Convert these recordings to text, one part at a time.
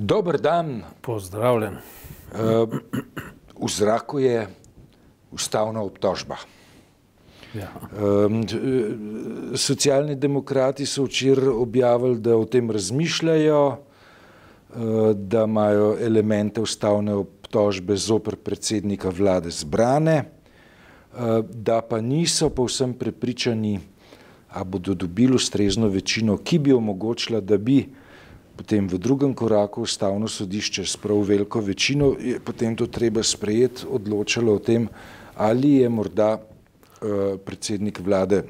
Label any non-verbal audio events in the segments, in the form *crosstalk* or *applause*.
Dober dan. Pozdravljen. V zraku je ustavna obtožba. Ja. Um, socialni demokrati so včeraj objavili, da o tem razmišljajo, uh, da imajo elemente ustavne obtožbe zoper predsednika vlade zbrane, da pa niso povsem prepričani, a bodo dobili ustrezno večino, ki bi omogočila, da bi potem v drugem koraku ustavno sodišče s prav veliko večino, je potem to treba sprejeti, odločalo o tem, ali je morda uh, predsednik vlade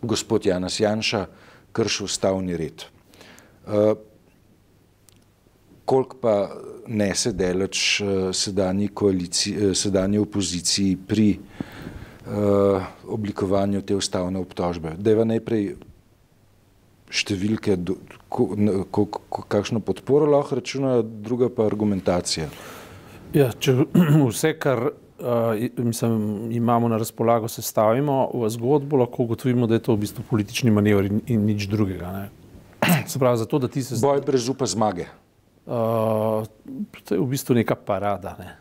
gospod Janas Janša kršil ustavni red. Uh, koliko pa nese deleč uh, sedanji, koaliciji, uh, sedanji opoziciji pri uh, oblikovanju te ustavne obtožbe. Deva najprej številke, do, kakšno podporo lahko računajo, druga pa argumentacija. Ja, če *clears throat* vse, kar uh, mislim, imamo na razpolago, sestavimo v zgodbo, lahko ugotovimo, da je to v bistvu politični manever in, in nič drugega. Ne. *clears throat* Se pravi, zato, da ti se. Boj brez upa zmage. Uh, to je v bistvu neka parada. Ne.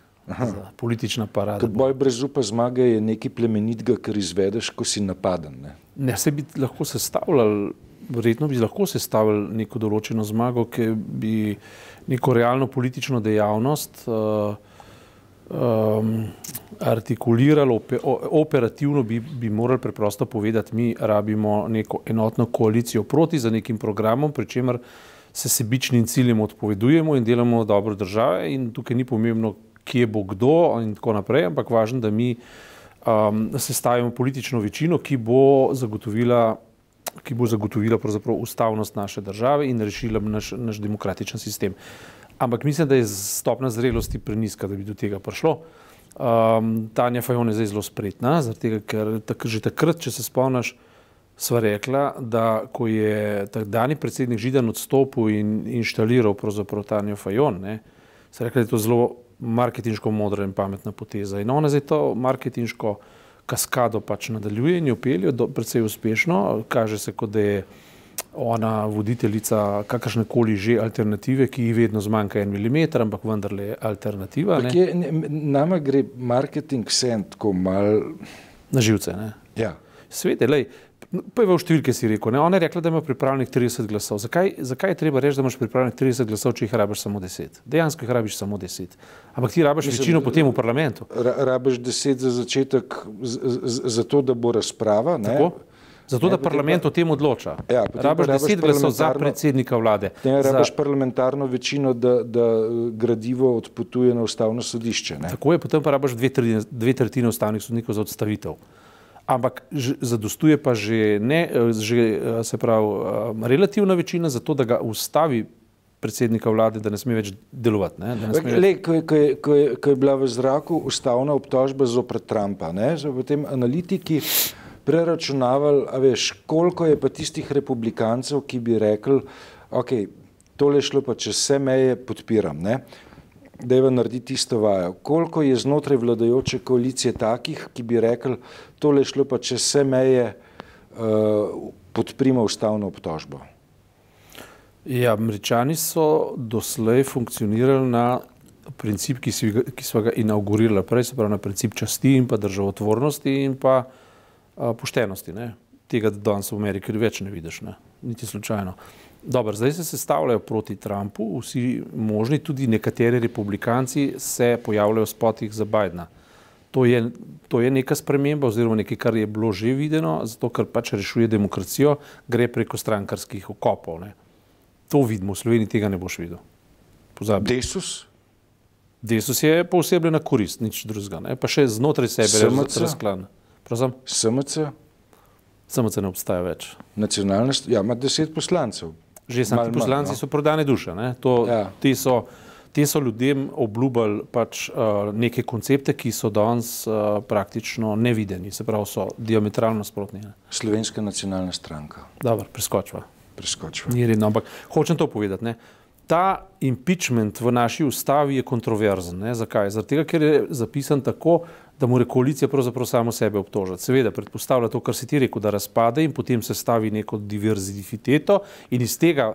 Politična parada. Ker boj brez upa zmage je nekaj plemenitega, kar izvedeš, ko si napaden. Ne, ne se bi lahko sestavljali verjetno bi lahko sestavili neko določeno zmago, ki bi neko realno politično dejavnost uh, um, artikuliralo, operativno bi, bi morali preprosto povedati, mi rabimo neko enotno koalicijo proti za nekim programom, pri čemer se sebičnim ciljem odpovedujemo in delamo dobro države in tukaj ni pomembno, kje bo kdo in tako naprej, ampak važno, da mi um, sestavimo politično večino, ki bo zagotovila ki bo zagotovila ustavnost naše države in rešila naš, naš demokratičen sistem. Ampak mislim, da je stopna zrelosti preniska, da bi do tega prišlo. Um, Tanja Fajon je zdaj zelo spretna, tega, ker tak, že takrat, če se spomniš, sva rekla, da ko je dani predsednik Židan odstopil in inštaliral pravzaprav Tanjo Fajon, ne, se rekla, da je to zelo marketinško modra in pametna poteza. In ona zdaj to marketinško kaskado pač nadaljuje in jo pelje precej uspešno. Kaže se, kot da je ona voditeljica kakršne koli že alternative, ki ji vedno zmanjka en milimeter, ampak vendarle je alternativa. Je, nama gre marketing sen tako mal. Na živce, ne? Ja. Svete, lej, Prvo številke si rekel, ne? ona je rekla, da ima pripravljenih 30 glasov. Zakaj, zakaj je treba reči, da imaš pripravljenih 30 glasov, če jih rabiš samo 10? Dejansko jih rabiš samo 10. Ampak ti rabiš Mislim, večino potem v parlamentu. Rabiš 10 za začetek, za to, da bo razprava. Zato, da parlament o tem odloča. Ja, rabiš deset glasov za predsednika vlade. Ne, rabiš za... parlamentarno večino, da, da gradivo odpotuje na ustavno sodišče. Ne? Tako je, potem pa rabiš dve tretjine ustavnih sodnikov za odstavitev ampak zadostuje pa že, ne, že se pravi, relativna večina za to, da ga ustavi predsednika vlade, da ne sme več delovati. Ne, sme Le, ko, je, ko, je, ko, je, ko je bila v zraku ustavna obtožba zopred Trumpa, ne, so potem analitiki preračunavali, a veš, koliko je pa tistih republikancev, ki bi rekli, ok, tole šlo pa čez vse meje, podpiram. Ne da je narediti isto vajo. Koliko je znotraj vladajoče koalicije takih, ki bi rekli, tole šlo pa če vse meje uh, podprima ustavno obtožbo? Ja, američani so doslej funkcionirali na princip, ki, si, ki smo ga inaugurirali prej, se pravi na princip časti in pa državotvornosti in pa uh, poštenosti. Ne? Tega danes v Ameriki več ne vidiš, ne? niti slučajno. Dobro, zdaj se sestavljajo proti Trumpu, vsi možni, tudi nekateri republikanci se pojavljajo v spotih za Bidna. To je, to je neka sprememba, oziroma nekaj, kar je bilo že videno, zato ker pač rešuje demokracijo, gre preko strankarskih okopov. Ne. To vidimo, v Sloveniji tega ne boš videl. Pozabi. Desus? Desus je posebej na korist, nič drugega. Pa še znotraj sebe je razklan. SMC? SMC ne obstaja več. Nacionalna, ja, ima deset poslancev. Že sami poslanci no. so prodane duše. To, ja. ti, so, ti so ljudem obljubili pač, uh, neke koncepte, ki so danes uh, praktično nevideni, se pravi, so diametralno nasprotni. Slovenska nacionalna stranka. Dobro, preskočva. Preskočva. Ni redno, ampak hočem to povedati. Ne? Ta impeachment v naši ustavi je kontroverzen. Ne? Zakaj? Zato, ker je zapisan tako, da mora koalicija pravzaprav samo sebe obtožiti. Seveda, predpostavlja to, kar si ti rekel, da razpade in potem se stavi neko diverziteto in iz tega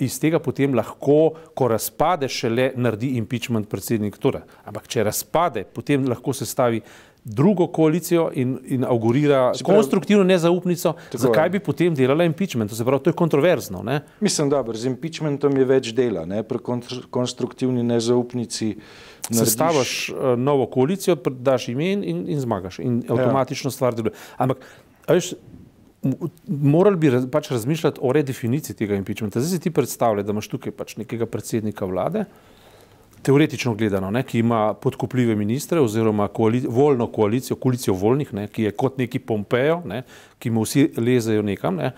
iz tega potem lahko, ko razpade, šele naredi impeachment predsednik. Torej, ampak če razpade, potem lahko se stavi drugo koalicijo in, in augurira pravi, konstruktivno nezaupnico, zakaj je. bi potem delala impeachment? To, pravi, to je kontroverzno. Ne? Mislim, da z impeachmentom je več dela, ne? pri konstruktivni nezaupnici. Sestaviš uh, novo koalicijo, daš ime in, in zmagaš, in ja. avtomatično ja. stvar deluje. Ampak, veš, morali bi raz, pač razmišljati o redefiniciji tega impeachmenta. Zdaj si ti predstavljaj, da imaš tukaj pač nekega predsednika vlade, teoretično gledano, ne, ki ima podkupljive ministre oziroma koali, voljno koalicijo, koalicijo voljnih, ne, ki je kot neki Pompejo, ne, ki mu vsi lezejo nekam. Ne,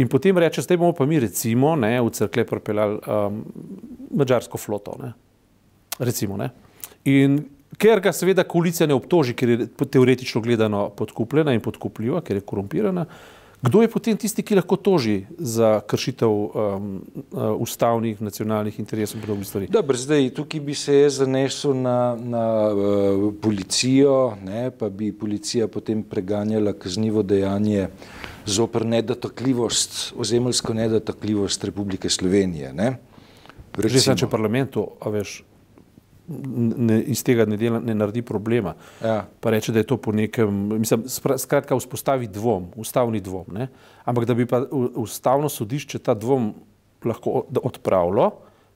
in potem reče, zdaj bomo pa mi recimo ne, v crkve propeljali um, mađarsko floto. Ne, recimo, ne. In ker ga seveda koalicija ne obtoži, ker je teoretično gledano podkupljena in podkupljiva, ker je korumpirana, Kdo je potem tisti, ki lahko toži za kršitev um, uh, ustavnih, nacionalnih interesov in podobnih stvari? Dobro, zdaj tukaj bi se jaz zanesel na, na uh, policijo, ne, pa bi policija potem preganjala kaznivo dejanje zoper nedotakljivost, ozemeljsko nedotakljivost Republike Slovenije. Ne. Že sem če parlamentu, a veš, ne, iz tega ne, dela, ne naredi problema. Ja. Pa reče, da je to po nekem, mislim, skratka, vzpostavi dvom, ustavni dvom. Ne? Ampak da bi pa ustavno sodišče ta dvom lahko odpravilo,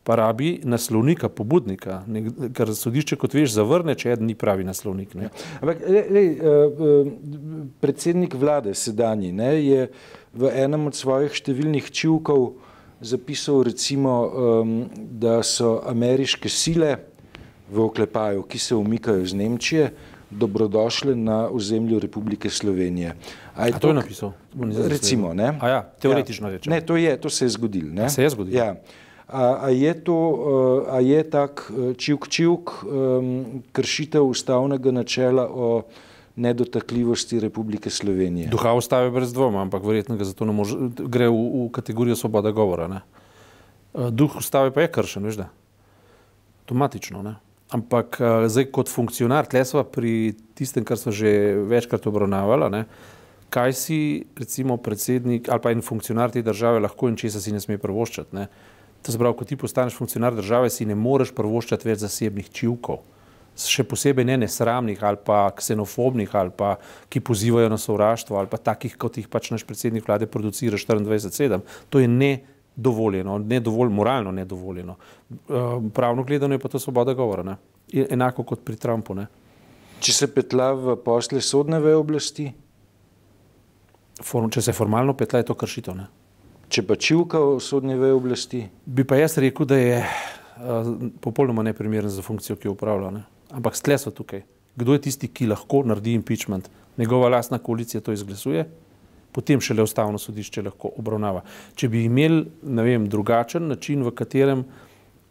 pa rabi naslovnika, pobudnika, ne, ker sodišče, kot veš, zavrne, če eden ni pravi naslovnik. Ja. Ampak, le, le, uh, predsednik vlade sedanji ne, je v enem od svojih številnih čivkov zapisal, recimo, um, da so ameriške sile v oklepaju, ki se umikajo iz Nemčije, dobrodošle na ozemlju Republike Slovenije. A je A to je napisal? Recimo, ne? A ja, teoretično ja. rečem. Ne, to je, to se je zgodilo, ne? Se je zgodilo. Ja. A, a je to, eh, a je tak eh, čivk čivk um, kršitev ustavnega načela o nedotakljivosti Republike Slovenije? Duha ustave brez dvoma, ampak verjetno ga zato ne može, gre v, v kategorijo svoboda govora, ne? Eh, duh ustave pa je kršen, veš da? Automatično, ne? Ampak uh, zdaj, kot funkcionar, tle smo pri tistem, kar smo že večkrat obravnavali, ne, kaj si, recimo, predsednik ali pa en funkcionar te države lahko in česa si ne sme prvoščati. Ne. To se pravi, ko ti postaneš funkcionar države, si ne moreš prvoščati več zasebnih čivkov, še posebej ne nesramnih ali pa ksenofobnih ali pa ki pozivajo na sovraštvo ali pa takih, kot jih pač naš predsednik vlade producira 24-7. To je ne dovoljeno, ne dovolj, moralno nedovoljeno. Uh, pravno gledano je pa to svoboda govora, ne? enako kot pri Trumpu. Ne? Če se petla v posle sodne veje oblasti? Form, če se formalno petla, je to kršitev. Ne? Če pa čivka v sodne veje oblasti? Bi pa jaz rekel, da je uh, popolnoma neprimeren za funkcijo, ki jo upravlja. Ne? Ampak stle so tukaj. Kdo je tisti, ki lahko naredi impeachment? Njegova lastna koalicija to izglasuje? Potem šele ustavno sodišče lahko obravnava. Če bi imeli vem, drugačen način, v katerem,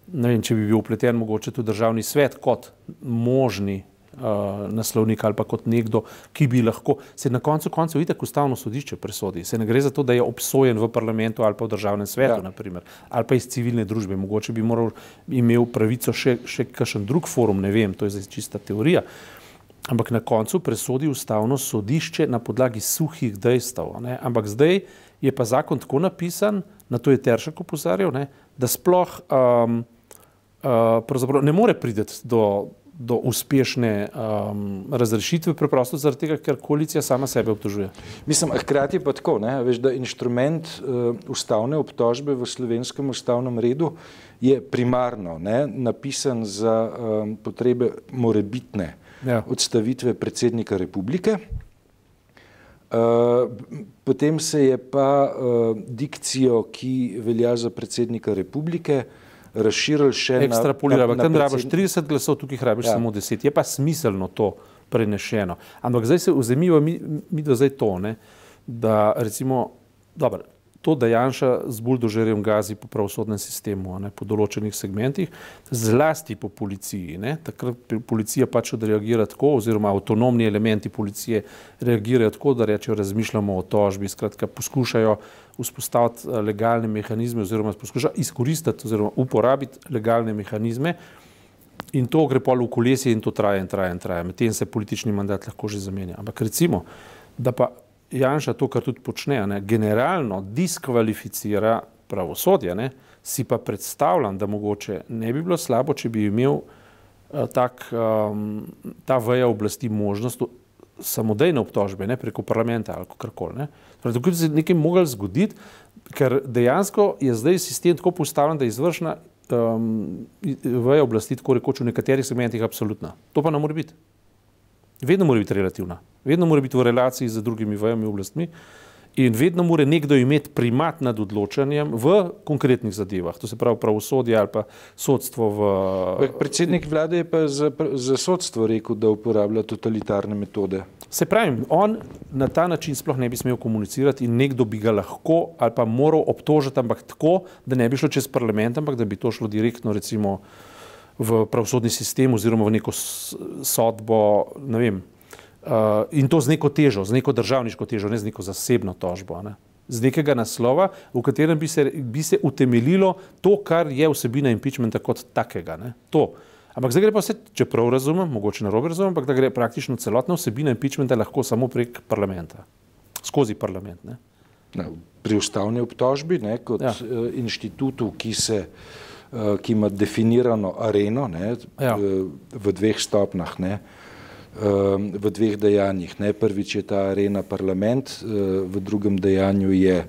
vem, če bi bil upleten mogoče tudi državni svet kot možni uh, naslovnik ali pa kot nekdo, ki bi lahko, se na koncu koncev itak ustavno sodišče presodi. Se ne gre za to, da je obsojen v parlamentu ali pa v državnem svetu, ja. naprimer, ali pa iz civilne družbe. Mogoče bi moral imel pravico še, še kakšen drug forum, ne vem, to je zdaj čista teorija. Uh, ampak na koncu presodi ustavno sodišče na podlagi suhih dejstev. Ne? Ampak zdaj je pa zakon tako napisan, na to je Teršek upozarjal, ne? da sploh um, uh, ne more priti do, do uspešne um, razrešitve, preprosto zaradi tega, ker koalicija sama sebe obtožuje. Mislim, hkrati pa tako, ne? veš, da inštrument uh, ustavne obtožbe v slovenskem ustavnem redu je primarno ne? napisan za um, potrebe morebitne ja. odstavitve predsednika republike. Uh, potem se je pa uh, dikcijo, ki velja za predsednika republike, razširil še na ekstrapoliral. Tam rabiš 30 glasov, tukaj rabiš ja. samo 10. Je pa smiselno to prenešeno. Ampak zdaj se vzemijo mi, mi do zdaj to, ne, da recimo, dobro, to, da Janša z buldožerjem gazi po pravosodnem sistemu, ne, po določenih segmentih, zlasti po policiji. Ne, takrat policija pač odreagira tako, oziroma avtonomni elementi policije reagirajo tako, da rečejo, razmišljamo o tožbi, skratka poskušajo vzpostaviti eh, legalne mehanizme oziroma poskušajo izkoristiti oziroma uporabiti legalne mehanizme. In to gre pa v kolesje in to traja in traja in traja. Medtem se politični mandat lahko že zamenja. Ampak recimo, da pa Janša to, kar tudi počne, ne, generalno diskvalificira pravosodja, ne, si pa predstavljam, da mogoče ne bi bilo slabo, če bi imel uh, tak, um, ta veja oblasti možnost samodejne obtožbe, ne preko parlamenta ali karkoli. Tukaj bi se nekaj moglo zgoditi, ker dejansko je zdaj sistem tako postavljen, da je izvršna um, veja oblasti tako rekoč v nekaterih segmentih absolutna. To pa ne more biti. Vedno mora biti relativna, vedno mora biti v relaciji z drugimi vejami oblastmi. In vedno mora nekdo imeti primat nad odločanjem v konkretnih zadevah, to se pravi pravosodje ali pa sodstvo. V... Predsednik vlade je pa za, za sodstvo rekel, da uporablja totalitarne metode. Se pravi, on na ta način sploh ne bi smel komunicirati in nekdo bi ga lahko ali pa moral obtožiti, ampak tako, da ne bi šlo čez parlament, ampak da bi to šlo direktno recimo v pravosodni sistem oziroma v neko sodbo, ne vem, Uh, in to z neko težo, z neko državniško težo, ne z neko zasebno tožbo. Ne? Z nekega naslova, v katerem bi se, bi se utemeljilo to, kar je vsebina impeachmenta kot takega. Ne? To. Ampak zdaj gre pa vse, če prav razumem, mogoče na robe razumem, ampak da gre praktično celotna vsebina impeachmenta lahko samo prek parlamenta, skozi parlament. Ne? Ne, pri ustavni obtožbi, ne, kot ja. uh, inštitutu, ki, se, uh, ki ima definirano areno ne, ja. uh, v dveh stopnah. Ne, uh, v dveh dejanjih. Ne, prvič je ta arena parlament, eh, v drugem dejanju je eh,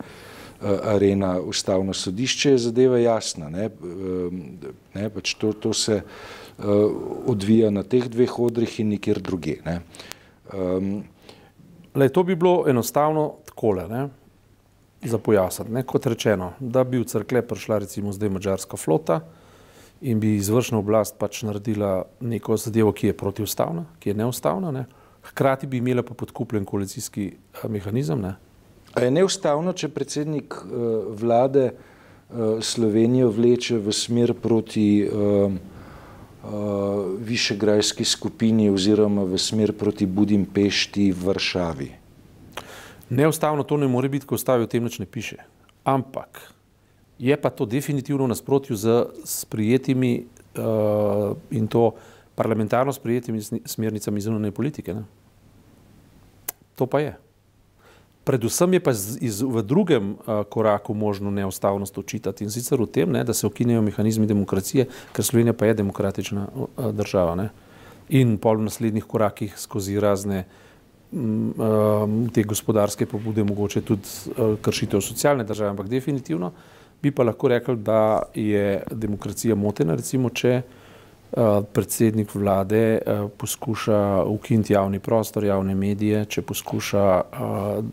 arena ustavno sodišče, je zadeva jasna. Ne, ehm, ne, pač to, to se eh, odvija na teh dveh odrih in nikjer druge. Ne. Um, Le, to bi bilo enostavno takole, ne, za pojasniti. Kot rečeno, da bi v crkve prišla recimo zdaj mađarska flota, in bi izvršna oblast pač naredila neko zadevo, ki je protivstavna, ki je neustavna, ne? hkrati bi imela pa podkupljen koalicijski mehanizem. Ne? A je neustavno, če predsednik uh, vlade uh, Slovenijo vleče v smer proti uh, uh, višegrajski skupini oziroma v smer proti Budimpešti Varšavi? Neustavno to ne more biti, ko ustavi o tem nič ne piše. Ampak Je pa to definitivno v nasprotju z sprijetimi uh, in to parlamentarno sprijetimi smernicami zunanje politike. Ne? To pa je. Predvsem je pa z, iz, v drugem uh, koraku možno neustavnost očitati in sicer v tem, ne, da se okinejo mehanizmi demokracije, ker Slovenija pa je demokratična uh, država. Ne? In pol v naslednjih korakih skozi razne um, te gospodarske pobude, mogoče tudi uh, kršitev socialne države, ampak definitivno uh, Bi pa lahko rekel, da je demokracija motena, recimo, če uh, predsednik vlade uh, poskuša ukiniti javni prostor, javne medije, če poskuša. Uh,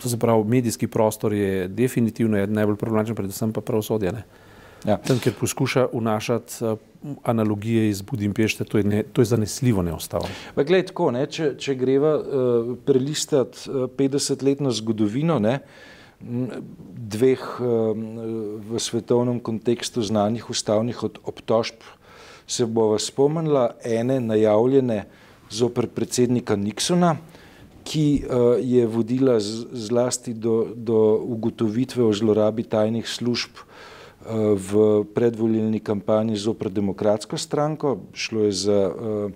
to se pravi, medijski prostor je definitivno najbolj problematičen, predvsem pa pravosodje. Ja. Tam, ker poskuša vnašati uh, analogije iz Budimpešte, to je, ne, to je zanesljivo neostalo. Glej, tako, ne, če, če greva uh, prelistati uh, 50-letno zgodovino ne, dveh uh, v svetovnem kontekstu znanih ustavnih obtožb, se bova spomnila ene najavljene zoper predsednika Nixona, ki uh, je vodila z, zlasti do, do ugotovitve o zlorabi tajnih služb v predvolilni kampanji zopr demokratsko stranko. Šlo je za uh,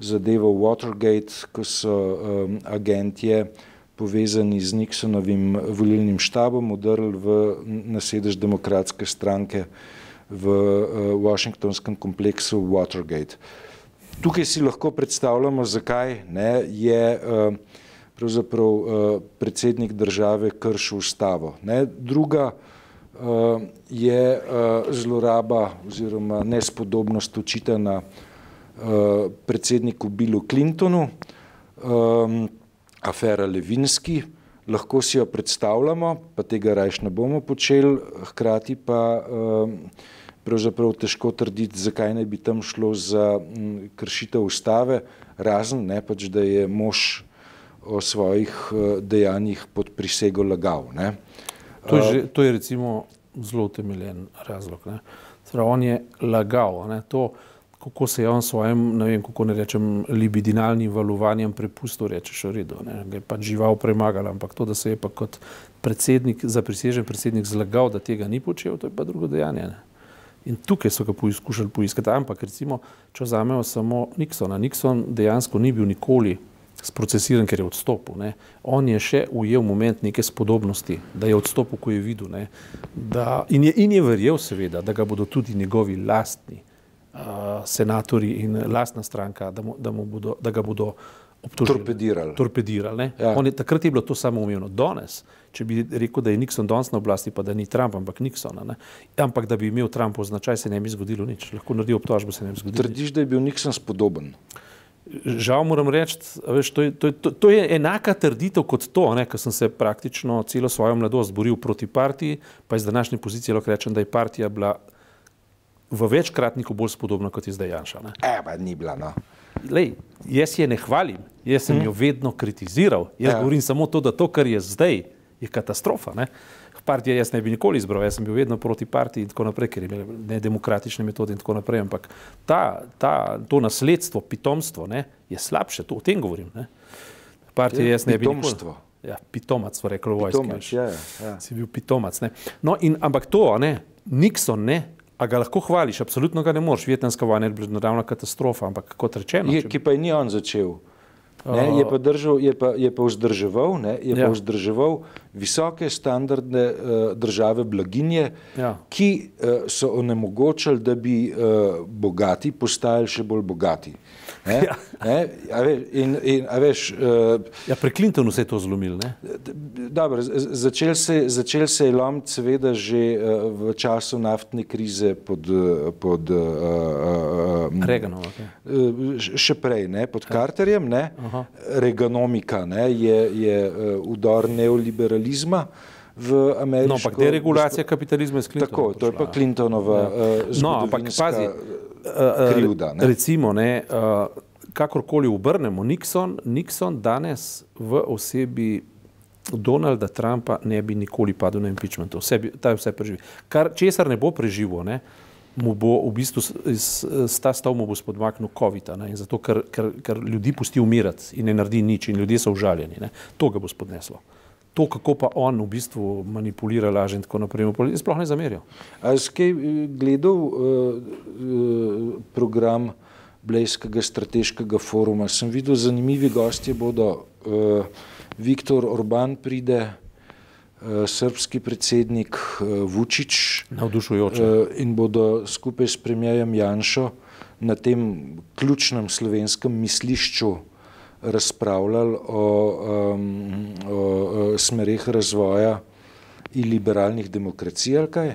zadevo Watergate, ko so um, agentje povezani z Nixonovim volilnim štabom udrli v nasedež demokratske stranke v Washingtonskem kompleksu Watergate. Tukaj si lahko predstavljamo, zakaj ne, je pravzaprav predsednik države kršil ustavo. Ne. Druga je uh, zloraba oziroma nespodobnost očitana uh, predsedniku Billu Clintonu, um, afera Levinski, lahko si jo predstavljamo, pa tega rajš ne bomo počeli, hkrati pa um, pravzaprav težko trditi, zakaj ne bi tam šlo za kršitev ustave, razen ne pač, da je mož o svojih uh, dejanjih pod prisego lagal. Ne. To je, že, to je recimo zelo utemeljen razlog. Zdaj, on je lagal, ne? to, kako se je on svojim, ne vem, kako ne rečem, libidinalnim valovanjem prepustil, rečeš v redu, ne? ga je pač žival premagal, ampak to, da se je pa kot predsednik, zaprisežen predsednik zlagal, da tega ni počel, to je pa drugo dejanje. Ne? In tukaj so ga poskušali poiskati, ampak recimo, če vzamemo samo Nixona, Nixon dejansko ni bil nikoli sprocesiran, ker je odstopil. Ne. On je še ujel moment neke spodobnosti, da je odstopil, ko je videl. Ne, da, in, je, in je verjel, seveda, da ga bodo tudi njegovi lastni uh, senatori in lastna stranka, da, mu, da, mu bodo, da ga bodo obtožili. Torpedirali. torpedirali Ja. On je, takrat je bilo to samo umevno. Danes, če bi rekel, da je Nixon danes na oblasti, pa da ni Trump, ampak Nixon, ne, ampak da bi imel Trumpov značaj, se ne bi zgodilo nič. Lahko naredi obtožbo, se ne bi zgodilo. nič. Trdiš, da je bil Nixon spodoben. Žal moram reči, veš, to, je, to, je, to, to je enaka trditev kot to, ker sem se praktično celo svojo mladost boril proti partiji, pa iz današnje pozicije lahko rečem, da je partija bila v večkratniku bolj spodobna kot je zdaj Janša. Ne. E, pa ni bila. No. Lej, jaz je ne hvalim, jaz sem jo vedno kritiziral. Jaz Ja. ja. govorim samo to, da to, kar je zdaj, je katastrofa. Ne? Partije jaz ne bi nikoli izbral, jaz sem bil vedno proti partiji in tako naprej, ker je imel nedemokratične metode in tako naprej. Ampak ta, ta, to nasledstvo, pitomstvo ne, je slabše, to, o tem govorim. Ne? Partije jaz ne bi nikoli. Pitomstvo. Ja, pitomac, so rekli v vojski. Tomač, ja, ja, ja. Si bil pitomac. Ne? No, in, ampak to, ne, Nixon, ne, a ga lahko hvališ, absolutno ga ne moreš. Vietnamska vojna je bila naravna katastrofa, ampak kot rečeno, Je, če ki pa je ni on začel. Ne, je, pa držal, je, pa, je pa vzdrževal, ne, je ja. Pa vzdrževal visoke standardne uh, države blaginje, Ja. ki uh, so onemogočali, da bi uh, bogati postajali še bolj bogati. Ne, Ja. ne, a veš, in, in, veš, uh, Ja, pri Clintonu se je to zlomil. Ne? Dobro, začel se, začel se je lomiti seveda že uh, v času naftne krize pod, eh, pod uh, uh, Reganov. Okay. še prej, ne, pod Carterjem, ne, Reganomika ne, je, je udor neoliberalizma v ameriško. No, ampak deregulacija kapitalizma je s Clintonom. Tako, to je pa. Clintonova Ja. uh, No, ampak pazi, krivda. Ne. Recimo, ne, uh, kakorkoli obrnemo, Nixon, Nixon danes v osebi Donalda Trumpa ne bi nikoli padel na impeachmentu. Vse bi, ta je vse preživel. Kar česar ne bo preživel, ne, mu bo v bistvu iz, s ta stav mu bo spodmaknil COVID, ne, in zato, ker, ker, ker ljudi pusti umirati in ne naredi nič in ljudje so užaljeni. Ne, to ga bo spodneslo. To, kako pa on v bistvu manipulira, laže in tako naprej, pol- sploh ne zamerijo. A si kaj eh, gledal uh, uh, program Blejskega strateškega foruma? Sem videl, zanimivi gostje bodo. Uh, Viktor Orban pride, uh, srpski predsednik uh, Vučić Navdušujoče. uh, in bodo skupaj s premijejem Janšo na tem ključnem slovenskem mislišču razpravljali o, um, o, smereh razvoja in liberalnih demokracij ali kaj?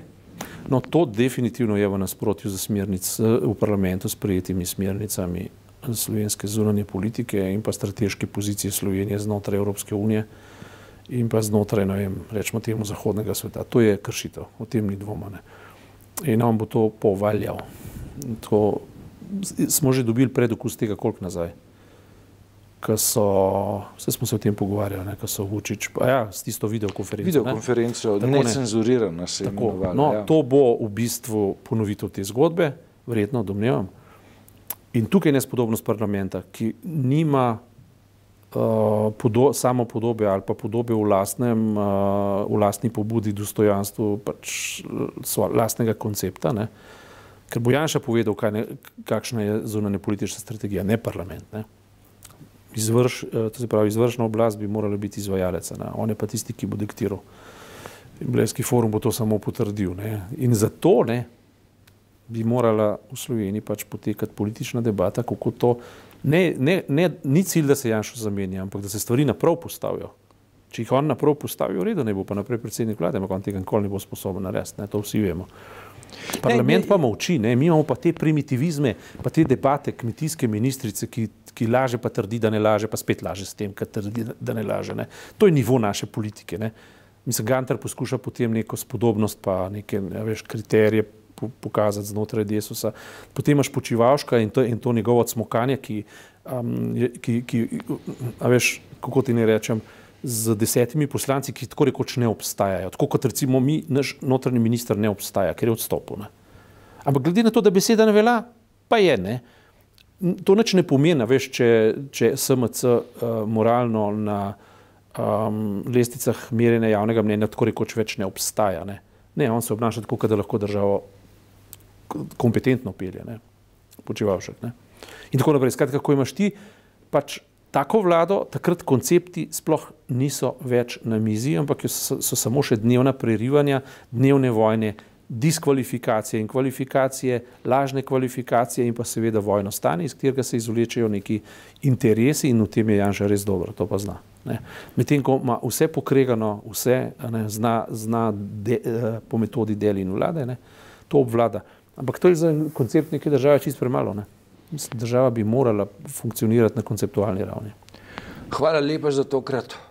No, to definitivno je v nasprotju z smernic v parlamentu sprejetimi smernicami slovenske zunanje politike in pa strateške pozicije Slovenije znotraj Evropske unije in pa znotraj, ne vem, rečemo temu zahodnega sveta. To je kršitev, o tem ni dvoma. Ne. In on bo to povaljal. To smo že dobili predokus tega, koliko nazaj. Ko so, vse smo se o tem pogovarjali, ne, ko so Vučić, pa ja, s tisto videokonferenco. Videokonferenco, ne. necenzurirana se je Tako, imenovala. no, ja. to bo v bistvu ponovitev te zgodbe, verjetno domnevam. In tukaj je nespodobnost parlamenta, ki nima uh, podo, samo podobe ali pa podobe v, lastnem, uh, v lastni pobudi, dostojanstvu pač svoja, lastnega koncepta. Ne? Ker bo Janša povedal, ne, kakšna je zunanja politična strategija, ne parlament. Ne? Izvrš, eh, to se pravi, izvršna oblast bi morala biti izvajalec, ne? on je pa tisti, ki bo diktiral. In Blejski forum bo to samo potrdil. Ne? In zato ne, bi morala v Sloveniji pač potekati politična debata, kako to. Ne, ne, ne, ni cilj, da se Janša zamenja, ampak da se stvari naprav postavijo. Če jih on naprav postavi, v redu, ne bo pa naprej predsednik vlade, ampak on tega nikoli ne bo sposoben narediti, ne, to vsi vemo. Parlament pa molči, ne? mi imamo pa te primitivizme, pa te debate kmetijske ministrice, ki, ki laže, pa trdi, da ne laže, pa spet laže s tem, kar trdi, da ne laže. Ne? To je nivo naše politike. Ne? Mislim, Gantar poskuša potem neko spodobnost, pa neke ja, veš, kriterije po- pokazati znotraj Desusa. Potem imaš počivalška in to, in to njegovo smokanje, ki, um, ki, ki a veš, kako ti ne rečem, z desetimi poslanci, ki tako rekoč ne obstajajo. Tako kot recimo mi, naš notranji minister ne obstaja, ker je odstopil. Ne. Ampak glede na to, da beseda ne velja, pa je ne. To nič ne pomeni, veš, če, če SMC uh, moralno na um, lesticah merjenja javnega mnenja tako rekoč več ne obstaja. Ne, ne on se obnaša tako, da lahko državo kompetentno pelje, ne, počivalšek. Ne. In tako naprej. Skratka, ko imaš ti pač tako vlado, takrat koncepti sploh niso več na mizi, ampak so, so samo še dnevna prerivanja, dnevne vojne, diskvalifikacije in kvalifikacije, lažne kvalifikacije in pa seveda vojno stanje, iz katerega se izvlečejo neki interesi in v tem je Janša res dobro, to pa zna. Medtem ko ima vse pokregano, vse ne, zna, zna de, eh, po metodi deli in vlade, ne, to obvlada. Ampak to je za koncept neke države čisto premalo. Ne. Mislim, država bi morala funkcionirati na konceptualni ravni. Hvala lepa za to kratko.